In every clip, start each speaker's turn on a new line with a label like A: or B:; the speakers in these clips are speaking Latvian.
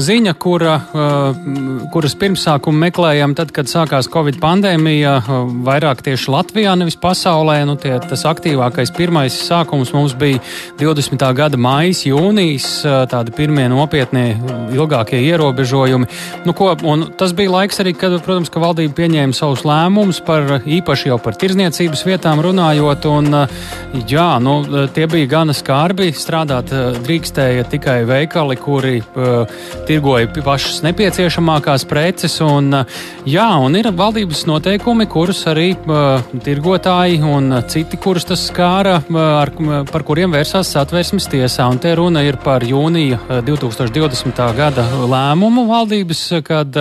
A: ziņa, kura, kuras pirmsākumu meklējam tad, kad sākās Covid pandēmija, vairāk tieši Latvijā, nevis pasaulē. Nu, tie, tas aktīvākais pirmais sākums mums bija 20. gada maijas, jūnijas, tādi pirmie nopietnie, ilgākie ierobežojumi. Nu, ko, tas bija laiks arī, kad, protams, ka valdība pieņēma savus lēmumus par īpaši jau par tirzniecības vietām runājot. Un, jā, nu, tie bija gana skarbi. Strādāt drīkstēja tikai veikali, kuri tirgoja pašas nepieciešamākās preces. Un, uh, jā, un ir valdības noteikumi, kurus arī uh, tirgotāji un citi, kurus tas skāra, uh, ar, par kuriem vērsās satversmes tiesā. Un te runa ir par jūnija 2020. gada lēmumu valdības, kad,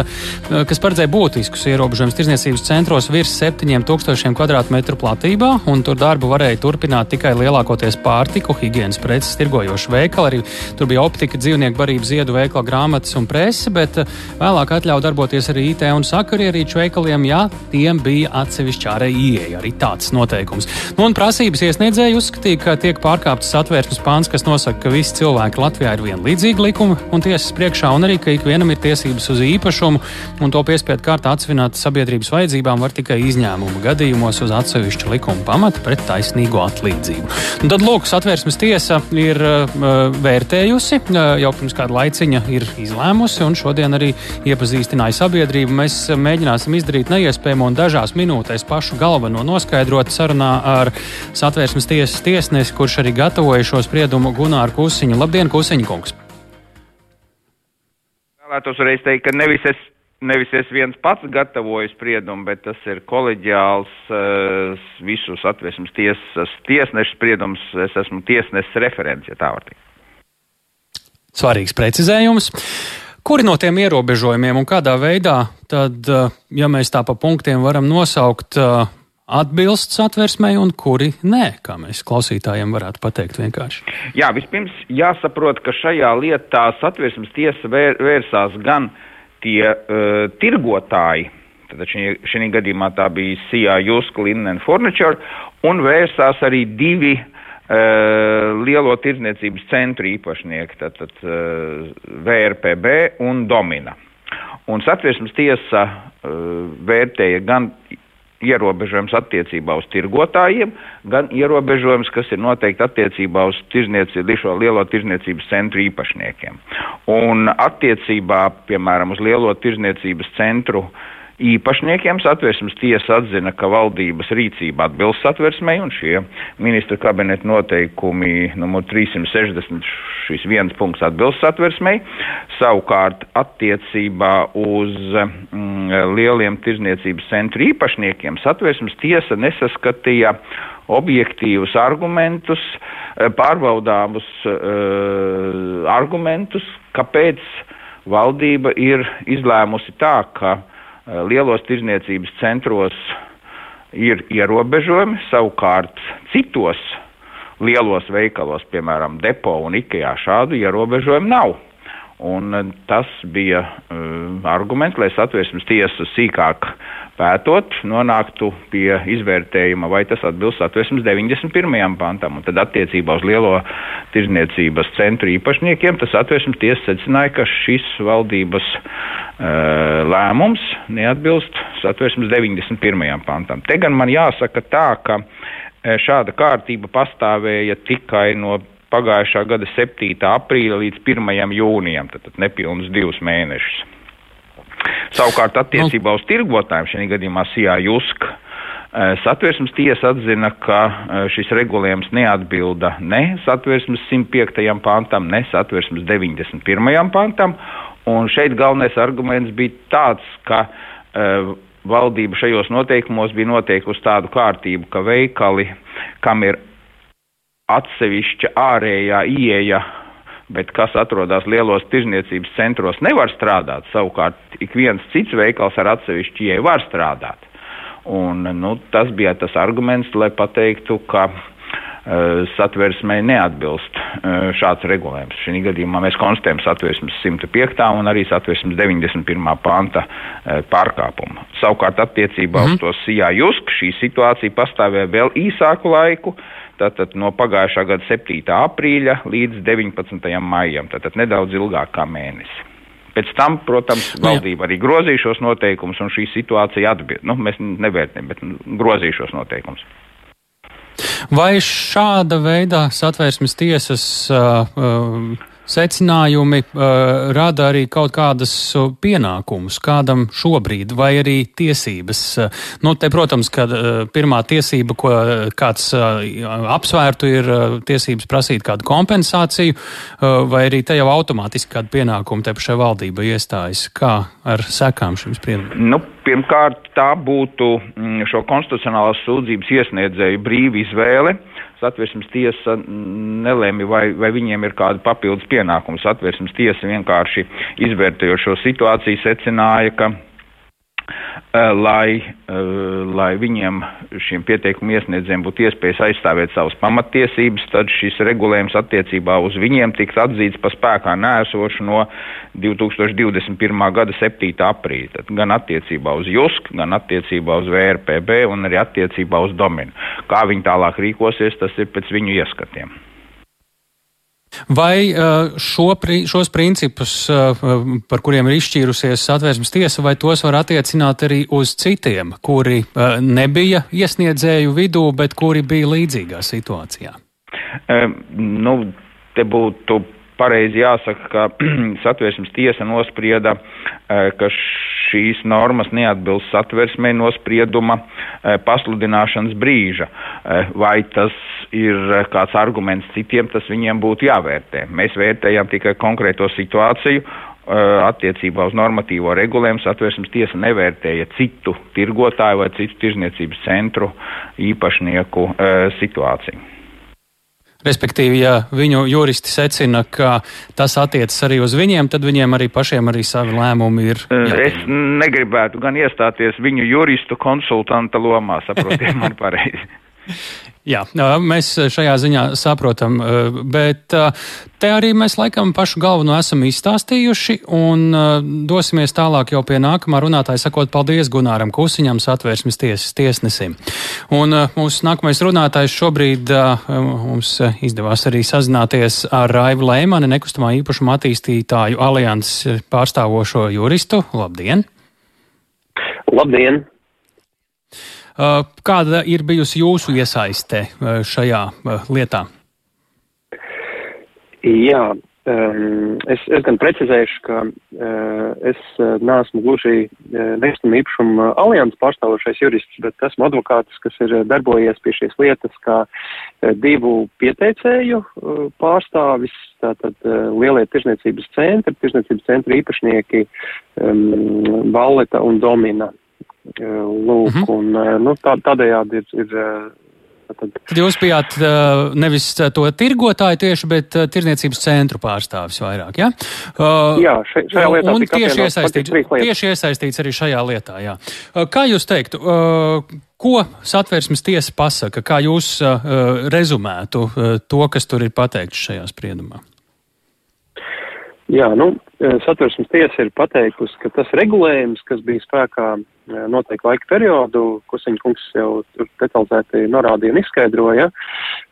A: kas paredzēja būtiskus ierobežojumus tirzniecības centros virs 7000 km2 platībā, un tur darbu varēja turpināt tikai lielākoties pārtiku, higiēnas preces tirgojoši veikali. Arī tur bija optika, dzīvnieku barība, ziedu veikala, grāmatas un prese, bet eh, vēlāk atļauja darboties arī IT un sakarierīču veikaliem, ja tiem bija atsevišķi ārēji ieeja. Arī tāds noteikums. Nu, un prasības iesniedzēji uzskatīja, ka tiek pārkāptas satvērsmes pāns, kas nosaka, ka visi cilvēki Latvijā ir vienlīdzīgi likuma un tiesas priekšā, un arī, ka ikvienam ir tiesības uz īpašumu, un to piespiedu kārtā atsvināt sabiedrības vajadzībām var tikai izņēmuma gadījumos uz atsevišķu likuma pamata pret taisnīgu atlīdzību. Un tad, lūk, satvērsmes tiesa ir uh, vērtējusi, jau pirms kāda laiciņa ir izlēmusi un šodien arī iepazīstināja sabiedrību. Mēs mēģināsim izdarīt neiespējamo un dažās minūtēs pašu galveno noskaidrot sarunā ar satvērsmes tiesas tiesnesi, kurš arī gatavoja šo spriedumu Gunāru Kusiņu. Labdien, Kusiņa kungs!
B: Vēlētos reiz teikt, ka nevis es nevis es viens pats gatavoju spriedumu, bet tas ir koleģiāls uh, visu satversmes tiesas tiesnešu spriedums. Es esmu tiesneses referents, ja tā var teikt.
A: Svarīgs precizējums. Kuri no tiem ierobežojumiem un kādā veidā, tad, uh, ja mēs tā pa punktiem varam nosaukt, uh, atbilst satversmei un kuri nē, kā mēs klausītājiem varētu pateikt vienkārši?
B: Jā, vispirms jāsaprot, ka šajā lietā satversmes tiesa vēr, vērsās gan tie uh, tirgotāji, tad šī gadījumā tā bija Sijā Juska Linen Furniture, un vērsās arī divi lielo tirdzniecības centru īpašnieki, tātad uh, VRPB un Domina. Un satversmes tiesa uh, vērtēja gan ierobežojums attiecībā uz tirgotājiem, gan ierobežojums, kas ir noteikti attiecībā uz šo lielo tirzniecības centru īpašniekiem. Un attiecībā, piemēram, uz lielo tirzniecības centru uh, īpašniekiem satversmes tiesa atzina, ka valdības rīcība atbilst satversmei, un šie ministra kabineta noteikumi numur 360 šis viens punkts atbilst satversmei. Savukārt attiecībā uz mm, lieliem tirzniecības centru īpašniekiem satversmes tiesa nesaskatīja objektīvus argumentus, eh, pārbaudāmus uh, argumentus, kāpēc valdība ir izlēmusi tā, ka Eh, lielos tirzniecības centros ir ierobežojumi, savukārt citos lielos veikalos, piemēram, depo un ikejā, šādu ierobežojumu nav. Un eh, tas bija uh, arguments, lai satversmes tiesa sīkāk pētot, nonāktu pie izvērtējuma, vai tas atbilst satversmes 91. pantam. Un tad attiecībā uz lielo tirzniecības centru īpašniekiem tas satversmes tiesa secināja, ka šis valdības uh, lēmums neatbilst satversmes 91. pantam. Te gan man jāsaka tā, ka šāda kārtība pastāvēja tikai no pagājušā gada 7. aprīļa līdz 1. jūnijam, tad, tad nepilnus divus mēnešus. Savukārt attiecībā uz tirgotājiem šajā gadījumā Sijā Juska. Eh, satversmes tiesa atzina, ka eh, šis regulējums neatbilda ne satversmes 105. pantam, ne satversmes 91. pantam, un šeit galvenais arguments bija tāds, ka uh, valdība šajos noteikumos bija noteikusi tādu kārtību, ka veikali, kam ir atsevišķa ārējā ieeja, bet kas atrodas lielos tirzniecības centros, nevar strādāt. Savukārt ik viens cits veikals ar atsevišķu ieeju var strādāt. Un, nu, tas bija tas arguments, lai pateiktu, ka uh, satversmei neatbilst uh, šāds regulējums. Šī gadījumā mēs konstatējam satversmes 105. un arī satversmes 91. panta uh, pārkāpumu. Savukārt attiecībā mm uz mhm. to Sijā Jusk šī situācija pastāvēja vēl īsāku laiku. Tātad no pagājušā gada 7. aprīļa līdz 19. maijam, tātad nedaudz ilgāk kā mēnesi. Pēc tam, protams, nu valdība arī grozīšos noteikumus un šī situācija atbild. Nu, mēs nevērtējam, bet grozīšos noteikumus.
A: Vai šāda veida satvērsmes tiesas uh, uh, secinājumi uh, rada arī kaut kādas pienākumus kādam šobrīd, vai arī tiesības. Nu, te, protams, ka uh, pirmā tiesība, ko kāds uh, apsvērtu, ir uh, tiesības prasīt kādu kompensāciju, uh, vai arī te jau automātiski kādu pienākumu te pašai valdībai iestājas. Kā ar sekām šim spriedumam?
B: Nu, pirmkārt, tā būtu mm, šo konstitucionālās sūdzības iesniedzēju brīva izvēle. Uh, satversmes tiesa nelēma, vai, vai viņiem ir kāda papildus pienākuma. Satversmes tiesa vienkārši izvērtējot šo situāciju secināja, ka lai, eh, lai viņiem, šiem pieteikumu iesniedzējiem, būtu iespējas aizstāvēt savas pamatiesības, tad šis regulējums attiecībā uz viņiem tiks atzīts pa spēkā nēsošu no 2021. gada 7. aprīļa. Tad gan attiecībā uz JUSK, gan attiecībā uz VRPB un arī attiecībā uz dominu. Kā viņi tālāk rīkosies, tas ir pēc viņu ieskatiem.
A: Vai uh, šo, šos principus, uh, par kuriem ir izšķīrusies satvērsmes tiesa, vai tos var attiecināt arī uz citiem, kuri uh, nebija iesniedzēju vidū, bet kuri bija līdzīgā situācijā?
B: Um, nu, te būtu pareizi jāsaka, ka satversmes tiesa nosprieda, eh, ka šīs normas neatbilst satversmē nosprieduma eh, pasludināšanas brīža. Eh, vai tas ir kāds arguments citiem, tas viņiem būtu jāvērtē. Mēs vērtējam tikai konkrēto situāciju attiecībā uz normatīvo regulējumu satversmes tiesa nevērtēja citu tirgotāju vai citu tirzniecības centru īpašnieku situāciju.
A: Respektīvi, ja viņu juristi secina, ka tas attiecas arī uz viņiem, tad viņiem arī pašiem arī savi lēmumi ir.
B: Jāpieņem. Es negribētu gan iestāties viņu juristu konsultanta lomā, saprotiet man pareizi.
A: Jā, mēs šajā ziņā saprotam, bet te arī mēs laikam pašu galveno esam izstāstījuši un dosimies tālāk jau pie nākamā runātāja, sakot paldies Gunāram Kusiņam, satvērsmes tiesas tiesnesim. Un mūsu nākamais runātājs šobrīd mums izdevās arī sazināties ar Raivu Lēmani, nekustamā īpašuma attīstītāju alianses pārstāvošo juristu. Labdien!
C: Labdien!
A: Uh, kāda ir bijusi jūsu iesaiste uh, šajā uh, lietā?
C: Jā, um, es, es gan precizēšu, ka uh, es neesmu gluži nekustamā īpašuma alianses pārstāvošais jurists, bet esmu advokāts, kas ir darbojies pie šīs lietas kā divu pieteicēju pārstāvis, tātad lielie tirzniecības centri, tirzniecības centra īpašnieki um, Valleta un Domina. Lūk, mhm. -huh. un nu, tā, tādējādi ir. ir
A: Tad... tad jūs bijāt nevis to tirgotāju tieši, bet tirniecības centru pārstāvis vairāk,
C: ja? Uh, jā, še, šajā lietā.
A: Un tieši iesaistīts, tieši iesaistīts arī šajā lietā, jā. Kā jūs teiktu, ko satversmes tiesa pasaka, kā jūs rezumētu to, kas tur ir pateikts šajā spriedumā?
C: Jā, nu, e, satversmes tiesa ir pateikusi, ka tas regulējums, kas bija spēkā e, noteikti laika periodu, ko viņa kungs jau tur detalizēti norādīja un izskaidroja,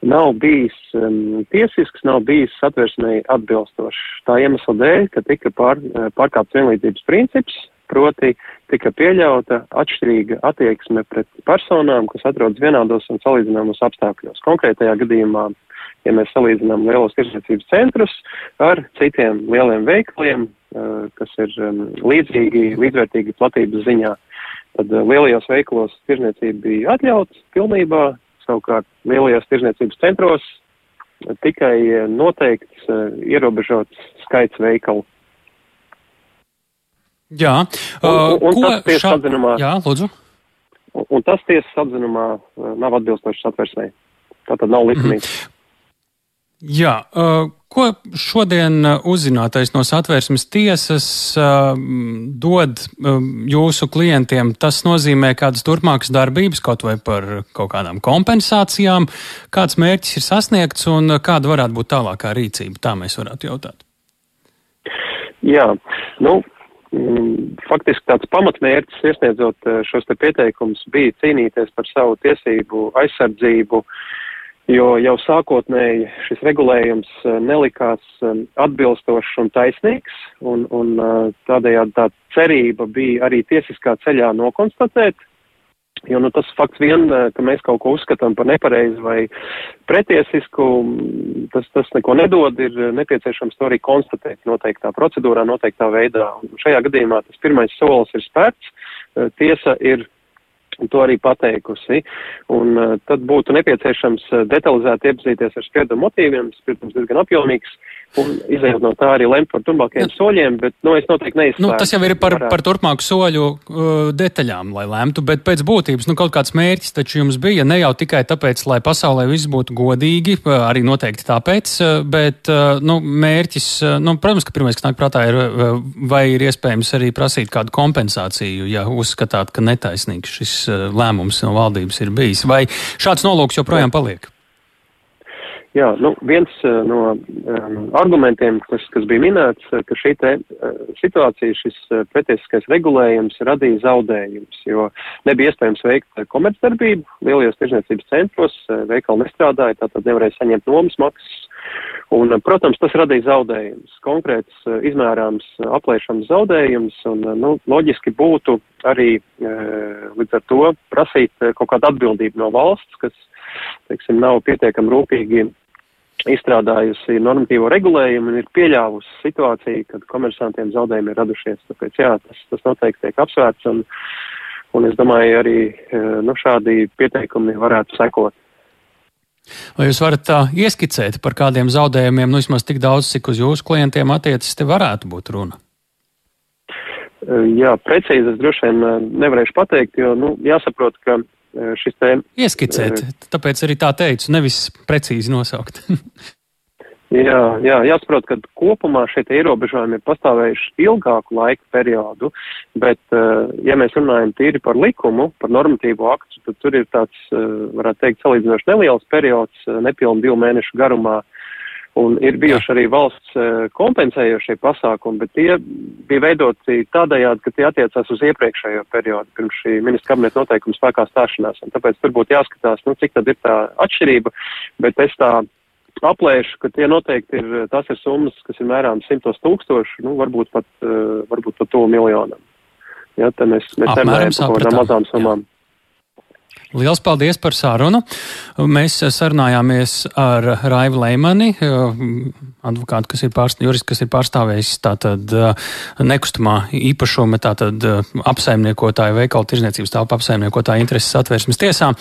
C: nav bijis um, tiesisks, nav bijis satversmei atbilstošs. Tā iemesla dēļ, ka tika pār, pārkāpts vienlīdzības princips, proti tika pieļauta atšķirīga attieksme pret personām, kas atrodas vienādos un salīdzināmos apstākļos. Konkrētajā gadījumā ja mēs salīdzinām lielos tirsniecības centrus ar citiem lieliem veikaliem, kas ir līdzīgi, līdzvērtīgi platības ziņā. Tad lielajos veikalos tirsniecība bija atļauts pilnībā, savukārt lielajos tirsniecības centros tikai noteikts ierobežots skaits veikalu.
A: Jā,
C: uh, un, un, un tas tiesas šā... atzinumā.
A: Jā, lūdzu.
C: Un, un tas tiesas atzinumā nav atbilstošs atversmei. Tā tad nav likumīgs. Mm -hmm.
A: Jā, ko šodien uzzinātais no satvērsmes tiesas dod jūsu klientiem? Tas nozīmē kādas turpmākas darbības, kaut vai par kaut kādām kompensācijām, kāds mērķis ir sasniegts un kāda varētu būt tālākā rīcība? Tā mēs varētu jautāt.
C: Jā, nu, mm, faktiski tāds pamatmērķis iesniedzot šos te pieteikumus bija cīnīties par savu tiesību aizsardzību uh, jo jau sākotnēji šis regulējums nelikās atbilstošs un taisnīgs, un, un tādējādi tā cerība bija arī tiesiskā ceļā nokonstatēt, Jo nu, tas fakts vien, ka mēs kaut ko uzskatām par nepareizu vai pretiesisku, tas, tas neko nedod, ir nepieciešams to arī konstatēt noteiktā procedūrā, noteiktā veidā. Un šajā gadījumā tas pirmais solis ir spērts, tiesa ir to arī pateikusi. Un uh, tad būtu nepieciešams detalizēti iepazīties ar spriedumu motīviem, tas, protams, diezgan apjomīgs. Uh, un izējot no tā arī lemt par turpmākajiem ja. soļiem, bet, nu, es noteikti neizslēdzu.
A: Nu, tas jau ir par, par turpmāku soļu uh, detaļām, lai lemtu, bet pēc būtības, nu, kaut kāds mērķis taču jums bija ne jau tikai tāpēc, lai pasaulē viss būtu godīgi, uh, arī noteikti tāpēc, uh, bet, uh, nu, mērķis, uh, nu, protams, ka pirmais, kas nāk prātā, ir, vai ir iespējams arī prasīt kādu kompensāciju, ja uzskatāt, ka netaisnīgs šis lēmums no valdības ir bijis, vai šāds nolūks joprojām paliek?
C: Jā, nu, viens uh, no um, argumentiem, kas, kas bija minēts, uh, ka šī te, uh, situācija, šis uh, pretiesiskais regulējums radīja zaudējumus, jo nebija iespējams veikt komercdarbību lielajos tirzniecības centros, uh, veikali nestrādāja, tātad nevarēja saņemt nomas maksas. Un, protams, tas radīja zaudējumus, konkrēts izmērāms aplēšams zaudējums, un nu, loģiski būtu arī līdz ar to prasīt kaut kādu atbildību no valsts, kas, teiksim, nav pietiekami rūpīgi izstrādājusi normatīvo regulējumu un ir pieļāvusi situāciju, kad komersantiem zaudējumi ir radušies. Tāpēc jā, tas, tas noteikti tiek apsvērts un, un es domāju arī e, nu, šādi pieteikumi varētu sekot.
A: Vai jūs varat tā ieskicēt par kādiem zaudējumiem, nu vismaz tik daudz, cik uz jūsu klientiem attiecas, te varētu būt runa?
C: E, jā, precīzi es droši vien nevarēšu pateikt, jo nu, jāsaprot, ka šis te.
A: Ieskicēt, tāpēc arī tā teicu, nevis precīzi nosaukt.
C: Jā, jā, jāsaprot, ka kopumā šie ierobežojumi ir pastāvējuši ilgāku laiku periodu, bet, ja mēs runājam tīri par likumu, par normatīvo aktu, tad tur ir tāds, varētu teikt, salīdzinoši neliels periods, nepilnu divu mēnešu garumā, Un ir bijuši arī valsts eh, kompensējošie pasākumi, bet tie bija veidoti tādējādi, ka tie attiecās uz iepriekšējo periodu, pirms šī ministra kabineta noteikuma spēkā stāšanās. Un tāpēc tur būtu jāskatās, nu, cik tad ir tā atšķirība, bet es tā aplēšu, ka tie noteikti ir, tās ir summas, kas ir mērām simtos tūkstoši, nu, varbūt pat, uh, varbūt pat to miljonam. Ja, mēs, mēs runājam par kaut kādām mazām summām.
A: Liels paldies par sarunu. Mēs sarunājāmies ar Raivu Leimani, advokātu, kas ir pārstāvējis, juristu, kas ir pārstāvējis tātad nekustamā īpašuma, tātad apsaimniekotāju veikalu tirzniecības tālpa apsaimniekotāju intereses atvērsmes tiesā.